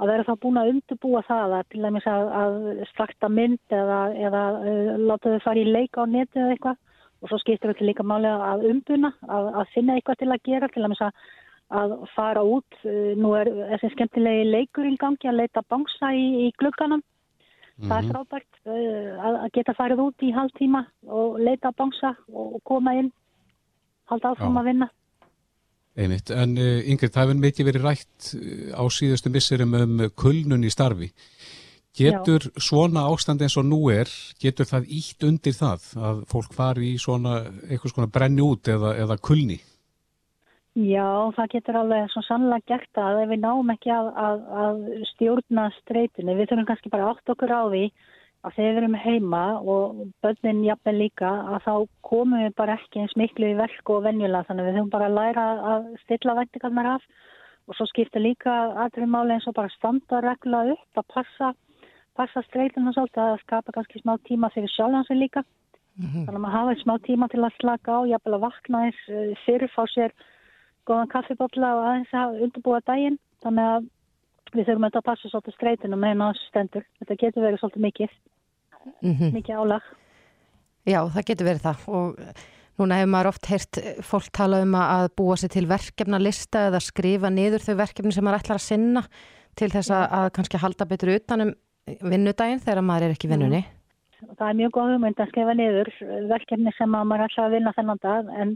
að vera þá búin að undurbúa það að til dæmis að, að starta mynd eða, eða uh, láta þau fara í leika á neti eða eitthvað og svo skiptir þetta líka málega að umbuna, að, að finna eitthvað til að gera til dæmis að, að fara út. Uh, nú er þessi skemmtilegi leikur í gangi að leita bánsa í, í glugganum. Mm -hmm. Það er mhm. frábært uh, að, að geta farið út í halvtíma og leita bánsa og, og koma inn, halda áfram Já. að vinna. Einmitt, en uh, Ingrid, það hefur mikið verið rætt uh, á síðustu misserum um kulnun í starfi. Getur Já. svona ástand eins og nú er, getur það ítt undir það að fólk fari í svona eitthvað svona brenni út eða, eða kulni? Já, það getur alveg svo sannlega gert að ef við náum ekki að, að, að stjórna streytinu, við þurfum kannski bara átt okkur á því að þegar við erum heima og börnin jafnveg líka að þá komum við bara ekki eins miklu í verku og venjulega. Þannig við þurfum bara að læra að stilla væntingarnar af. Og svo skiptir líka aðrið máli eins og bara standa regla upp að passa, passa streytinu svolítið að skapa kannski smá tíma fyrir sjálfansin líka. Mm -hmm. þannig að maður hafa smá tíma til að slaka á, jafnvel að vakna eins eh, fyrir fá sér góðan kaffibotla og aðeins að undirbúa daginn. Þannig að við þurfum að passa svolítið streytinu með náttúrulega stendur þetta getur verið svolítið mikið mm -hmm. mikið álag. Já, það getur verið það og núna hefur maður oft heyrt fólk tala um að búa sér til verkefnalista eða skrifa niður þau verkefni sem maður ætlar að sinna til þess að, að kannski halda betur utanum vinnudaginn þegar maður er ekki vinnunni. Mm. Það er mjög góð hugmynd að skrifa niður verkefni sem maður ætlar að vinna þennan dag en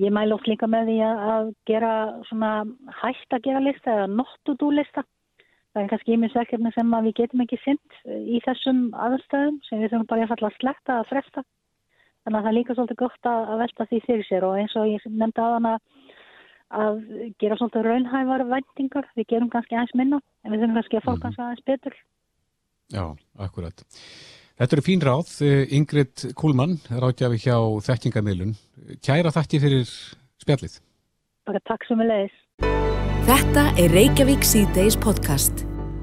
ég mælu oft líka með því að gera svona hægt að gera lista eða not to do lista það er kannski ímiðsverkefni sem við getum ekki synd í þessum aðstöðum sem við þurfum bara að falla að sletta að fresta. Þannig að það er líka svolítið gott að velta því fyrir sér og eins og ég nefndi að hana að gera svolítið raunhævar vendingar, við gerum kannski aðeins minna en við þurfum kannski að fólk kannski mhm. aðeins betur. Já, akkurat. Þetta eru fín ráð, Ingrid Kúlmann ráðgjafi hjá Þekkingamilun Kæra þakki fyrir spjallið. Bara takk sem við leiðis Þetta er Reykjavík C-Days podcast.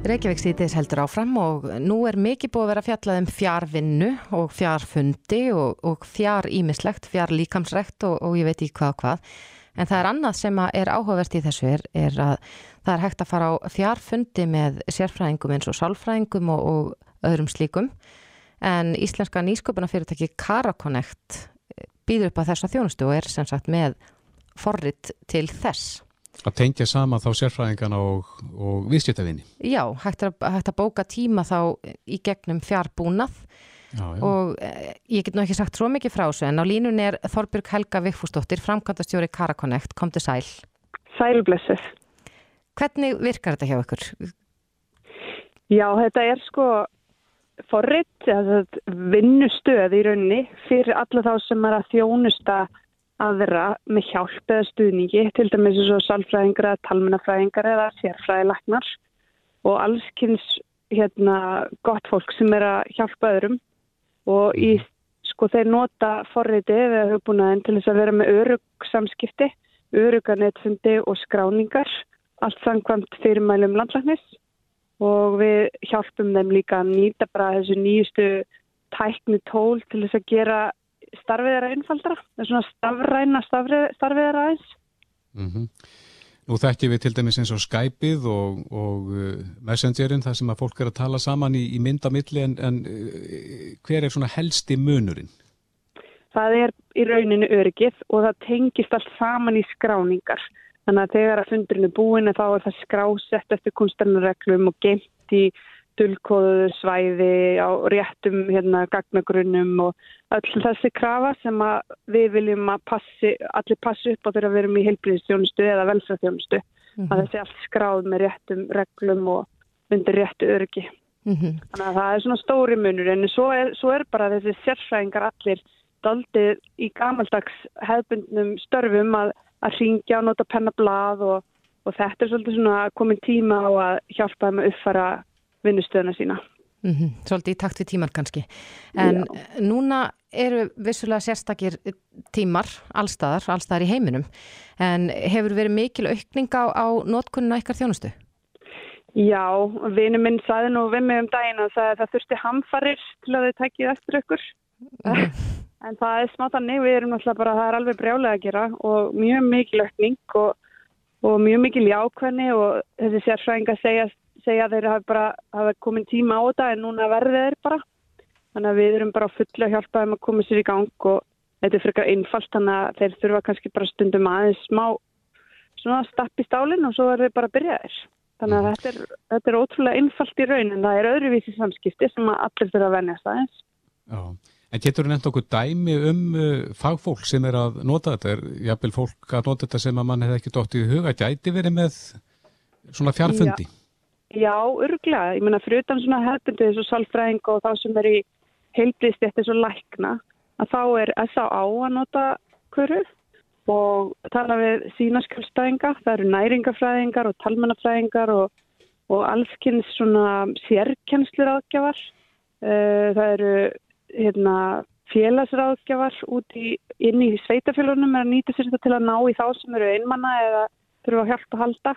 Reykjavík C-Days heldur áfram og nú er mikið búið að vera fjallað um fjárvinnu og fjárfundi og, og fjár ímislegt, fjár líkamsrekt og, og ég veit ekki hvað og hvað. En það er annað sem er áhugavert í þessu er, er að það er hægt að fara á fjárfundi með sérfræðingum eins og sálfræðingum og, og öðrum slíkum. En íslenska nýsköpunafyrirtæki Karakonnect býður upp á þessa þjónustu og er sem sagt með forrit til þess. Að tengja sama þá sérfræðingana og, og viðskiptavinni. Já, hægt að, hægt að bóka tíma þá í gegnum fjárbúnað já, já. og eh, ég get nú ekki sagt svo mikið frá þessu en á línun er Þorbjörg Helga Viffúsdóttir, framkvæmdastjóri Karakonnect, kom til sæl. Sælblessuð. Hvernig virkar þetta hjá ykkur? Já, þetta er sko, forrið, vinnustöð í rauninni fyrir alla þá sem er að þjónusta aðra með hjálp eða stuðningi, til dæmis eins og salfræðingar eða talmennafræðingar eða sérfræðilagnar og allskynns hérna, gott fólk sem er að hjálpa öðrum. Og í, sko, þeir nota forriði eða hugbúnaðin til þess að vera með örug samskipti, öruganetfundi og skráningar, allt samkvæmt fyrirmælum landlæknis. Og við hjálpum þeim líka að nýta bara þessu nýjustu tækni tól til þess að gera starfiðara innfaldra, þessuna stafræna starfiðara eins. Mm -hmm. Nú þekkjum við til dæmis eins og Skypeið og, og uh, Messengerin þar sem að fólk er að tala saman í, í myndamilli en, en uh, hver er svona helsti munurinn? Það er í rauninu öryggið og það tengist allt saman í skráningar. Þannig að þegar að fundurinn er búin þá er það skrásett eftir kunstarnarreglum og geimt í dulkóðu svæði á réttum hérna, gagnagrunnum og öll þessi krafa sem við viljum að passi, allir passi upp á þegar við erum í heilbríðistjónustu eða velsræðstjónustu. Mm -hmm. Að þessi allt skráð með réttum reglum og undir réttu örgi. Mm -hmm. Þannig að það er svona stóri munur en svo er, svo er bara þessi sérfræðingar allir daldið í gamaldags hefbundnum störfum að, að ringja og nota pennablað og, og þetta er svolítið svona komin tíma á að hjálpa þeim að uppfara vinnustöðuna sína. Mm -hmm. Svolítið í takt við tímar kannski. En Já. núna eru vissulega sérstakir tímar allstaðar, allstaðar í heiminum. En hefur verið mikil aukning á, á notkunna ykkar þjónustu? Já, vinnu minn saði nú við mig um daginn að það, það þurfti hamfarir til að þau tækið eftir ykkur. Mm. En það er smá þannig, við erum alltaf bara, það er alveg brjálega að gera og mjög mikil aukning og, og mjög mikil jákvæðni og þessi sérfræðinga segja segja að þeir hafa bara hafa komin tíma á þetta en núna verði þeir bara. Þannig að við erum bara fulla að hjálpa þeim að koma sér í gang og þetta er frekar einfalt þannig að þeir þurfa kannski bara stundum aðeins smá svona stapp í stálinn og svo er þeir bara að byrja þér. Þannig að mm. þetta er, þetta er ótrúlega einfalt í raun en það er öðruvísi samskipti sem allir þurfa að venjast aðeins. Já, en getur þú nefnt okkur dæmi um uh, fagfólk sem er að nota þetta? Er jafnvel fólk að nota þetta sem að mann hefði ekki dótt í huga? Gæti verið með svona fjárfundi? Já. Já, örglega. Ég menna fyrir utan svona hefðbundi þessu salfræðing og þá sem er í heilbrist eftir þessu lækna að þá er S.A.A. að nota hverju og tala við sínaskjálfstæðinga. Það eru næringafræðingar og talmannafræðingar og, og allskynns svona sérkennslur áðgjafar. Eh, það eru hérna, félagsráðgjafar út í, inn í sveitafélunum er að nýta sér þetta til að ná í þá sem eru einmanna eða þurfa að hjálpa að halda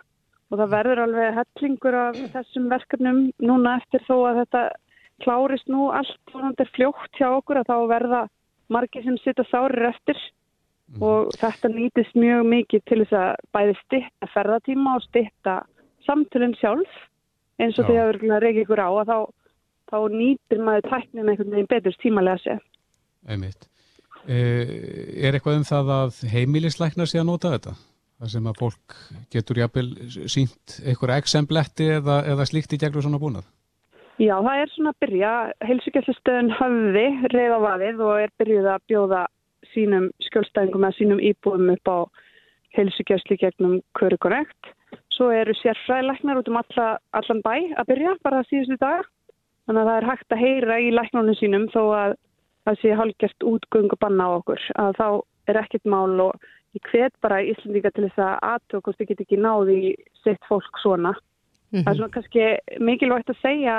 og það verður alveg hellingur af þessum verkefnum núna eftir þó að þetta klárist nú allt vonandi fljótt hjá okkur að þá verða margir sem sitta sárir eftir mm. og þetta nýtist mjög mikið til þess að bæði stitta ferðatíma og stitta samtölinn sjálf eins og því að við reykjum ykkur á að þá, þá nýtir maður tæknin einhvern veginn betur tímalega sé. Einmitt. Eh, er eitthvað um það að heimilisleiknar sé að nota þetta? Þar sem að fólk getur jafnvel sínt einhverja eksembletti eða, eða slíkt í gegnum svona búnað? Já, það er svona að byrja. Helsugjallistöðun hafði reyða vaðið og er byrjuð að bjóða sínum skjólstæðingum eða sínum íbúðum upp á helsugjastli gegnum Körukonekt. Svo eru sérfræðilegnar út um alla, allan bæ að byrja bara síðustu dag. Þannig að það er hægt að heyra í læknunum sínum þó að það sé hálfgjert útgöngu banna á okkur. Að þá er ekkert mál og ég hvet bara Íslandíka til þess að aðtöku hvort þið get ekki náði sitt fólk svona. Mm -hmm. Það er svona kannski mikilvægt að segja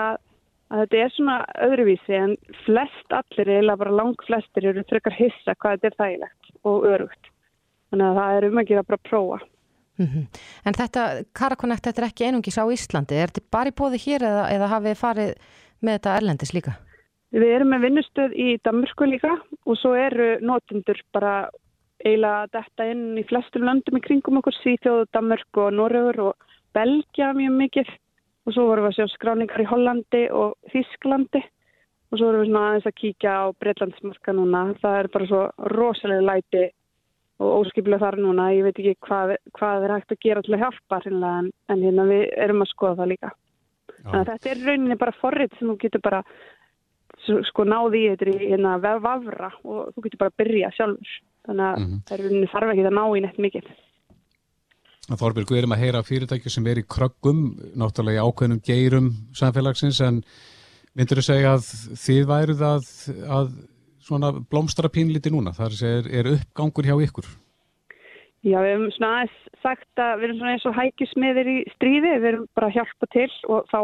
að þetta er svona öðruvísi en flest allir, eða bara lang flestir eru þrökkar hissa hvað þetta er þægilegt og örugt. Þannig að það er um að gera bara að prófa. Mm -hmm. En þetta, Karakonnekt, þetta er ekki einungis á Íslandi. Er þetta bara í bóði hér eða, eða hafið farið með þetta erlendis líka? Við erum með vinnustöð í Danmurku líka og svo eru notundur bara eiginlega detta inn í flestum löndum í kringum okkur, Svíþjóð, Danmörk og Norröður og Belgia mjög mikið. Og svo vorum við að sjá skráningar í Hollandi og Þísklandi og svo vorum við svona aðeins að kíkja á Breitlandsmarka núna, það er bara svo rosalega læti og óskipilega þar núna, ég veit ekki hvað, hvað er hægt að gera til að hjálpa en, en hérna við erum að skoða það líka. Þetta er rauninni bara forrið sem þú getur bara sko náði í þetta hérna vafra og þú getur bara að byrja sjálfur þannig að mm -hmm. það er þarf ekki að ná í neitt mikið Þorbjörg, við erum að heyra fyrirtæki sem er í kröggum náttúrulega í ákveðnum geirum samfélagsins en Myndur þú segja að þið væruð að, að svona blómstra pínliti núna? Það er, er uppgangur hjá ykkur? Já, við hefum svona aðeins sagt að við erum svona eins og hækjusmiðir í stríði, við erum bara að hjálpa til og þá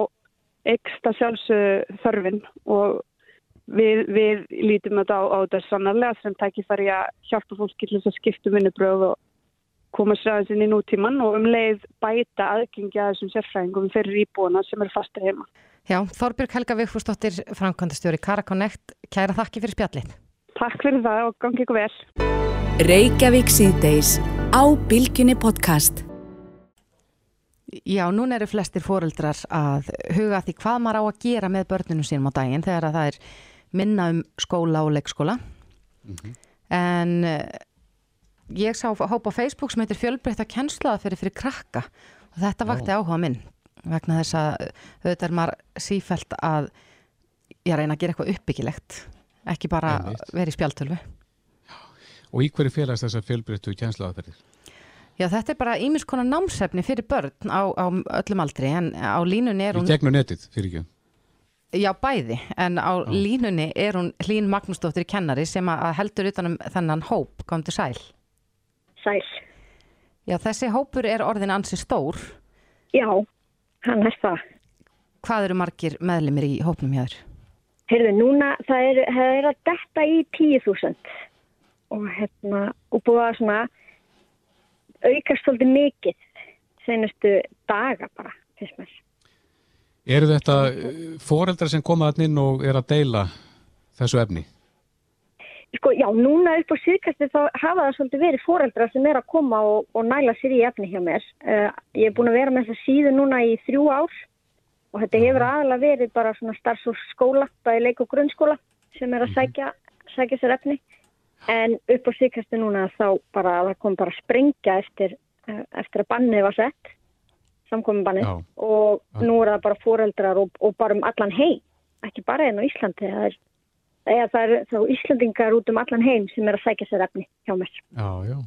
eksta sjálfsög þörfin og við, við lítum þetta á, á þetta sannarlega sem tækifæri að hjálpa fólki til þess að skipta um vinnubröð og koma sér aðeins inn í nútíman og um leið bæta aðgengja þessum sérfræðingum fyrir íbúana sem eru fastir heima. Já, Þorbjörg Helga Vigfúsdóttir, framkvæmdastjóri Karakonnect, kæra þakki fyrir spjallin. Takk fyrir það og gangi ykkur vel. Reykjavík síðdeis á Bilginni podcast. Já, núna eru flestir fóreldrar að huga því hvað maður á að gera með börnunum sínum á daginn þegar það er minna um skóla og leikskóla. Mm -hmm. En ég sá hópa á Facebook sem heitir fjölbreytta kennslaðaferi fyrir krakka og þetta vakti áhuga minn vegna þess að auðvitað er maður sífælt að ég reyna að gera eitthvað uppbyggilegt ekki bara verið í spjaltölfu Og í hverju félagst þessar fjölbreyttu kjenslaðaferðir? Já, þetta er bara ímiskona námsefni fyrir börn á, á öllum aldri en á línunni er hún... Í gegnum netið, fyrir ekki? Já, bæði, en á Já. línunni er hún Hlín Magnúsdóttir kennari sem að heldur utanum þennan hóp, kom til sæl. Sæl. Já, þessi hópur er orðin ansi stór. Já, hann er það. Hvað eru margir meðlimir í hópnum hjá þér? Heyrðu, núna það er, það er að detta í 10.000 og hérna, og búið að svona aukast svolítið mikið senustu daga bara, fyrst með. Eru þetta foreldrar sem komaðan inn og er að deila þessu efni? Sko, já, núna upp á síðkastu þá hafa það svolítið verið foreldrar sem er að koma og, og næla sér í efni hjá mér. Uh, ég er búin að vera með þessa síðu núna í þrjú ár og þetta hefur aðalega verið bara svona starfsskóla, bæði leik og grunnskóla sem er að sækja, sækja sér efni. En upp á síðkastu núna þá bara, það kom bara að sprengja eftir, uh, eftir að bannið var sett, samkominn bannið og nú er það bara foreldrar og, og bara um allan heim, ekki bara einn á Íslandi, það er eða það er þá Íslandingar út um allan heim sem er að sækja sér efni hjá mér. Já, já.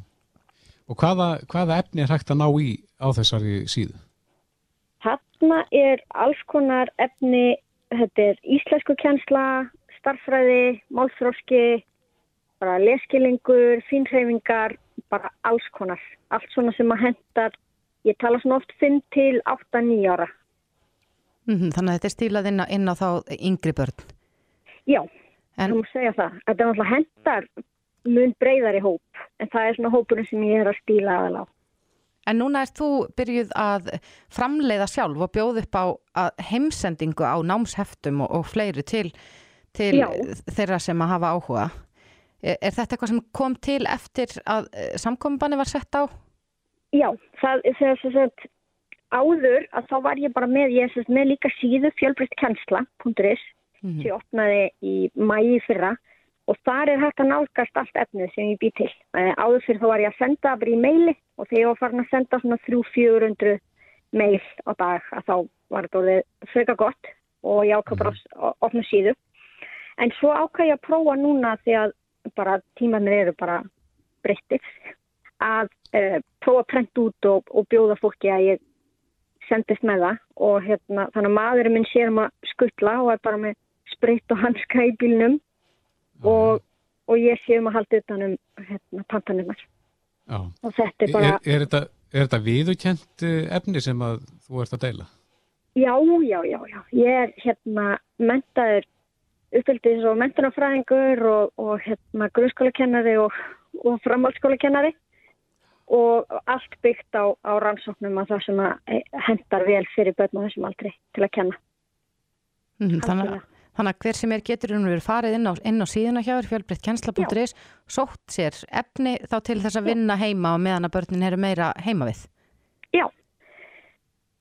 Og hvaða, hvaða efni er hægt að ná í á þessari síðu? Þarna er alls konar efni, þetta er íslensku kjensla, starfræði, málfróski, bara leskilingur, fínræfingar, bara alls konar. Allt svona sem að hendar, ég tala svona oft 5 til 8-9 ára. Mm -hmm, þannig að þetta er stílað inn á, inn á þá yngri börn? Já. En þú segja það, þetta er náttúrulega hendar mun breyðar í hóp, en það er svona hópurinn sem ég er að stíla aðal á. En núna ert þú byrjuð að framleiða sjálf og bjóð upp á heimsendingu á námsheftum og, og fleiri til, til þeirra sem að hafa áhuga. Er, er þetta eitthvað sem kom til eftir að eh, samkombanni var sett á? Já, það er þess að áður að þá var ég bara með, ég er með líka síðu fjölbreyttkensla.is mm -hmm. sem ég opnaði í mægi fyrra og þar er hægt að nálgast allt efnið sem ég bý til. Áður fyrir þá var ég að senda bara í meili og þegar ég var farin að senda svona 300-400 meil á dag að þá var þetta orðið freka gott og ég ákvað bara að opna síðu. En svo ákvað ég að prófa núna því að bara tímanir eru bara breyttið að uh, prófa að prenta út og, og bjóða fólki að ég sendist með það. Og hérna, þannig að maðurinn minn sér um að skuttla og er bara með sprit og hanska í bílnum. Og, og ég sé um að halda utanum hérna, pantanumar og þetta er bara Er, er þetta, þetta viðukent eh, efni sem að þú ert að deila? Já, já, já, já. ég er hérna mentaður uppfyldis og mentunafræðingur og, og hérna grunnskólakennari og, og framhaldsskólakennari og allt byggt á, á rannsóknum að það sem að hendar vel fyrir börn og þessum aldrei til að kenna. Mm, þannig að Þannig að hver sem er getur um að vera farið inn á, inn á síðuna hjá fjölbreyttkjensla.is sótt sér efni þá til þess að vinna heima og meðan að börnin eru meira heima við. Já,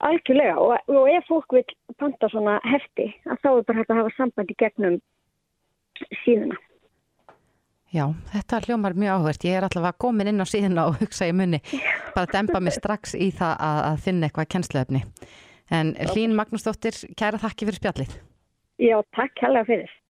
algjörlega og, og ef fólk vil panta svona hefti að þá er bara hægt að hafa sambandi gegnum síðuna. Já, þetta hljómar mjög áhvert. Ég er allavega komin inn á síðuna og hugsa í munni. Bara dempa mig strax í það að, að finna eitthvað kennsluefni. En Hlín Magnúsdóttir, kæra þakki fyrir spjallið. Já, takk hella fyrir.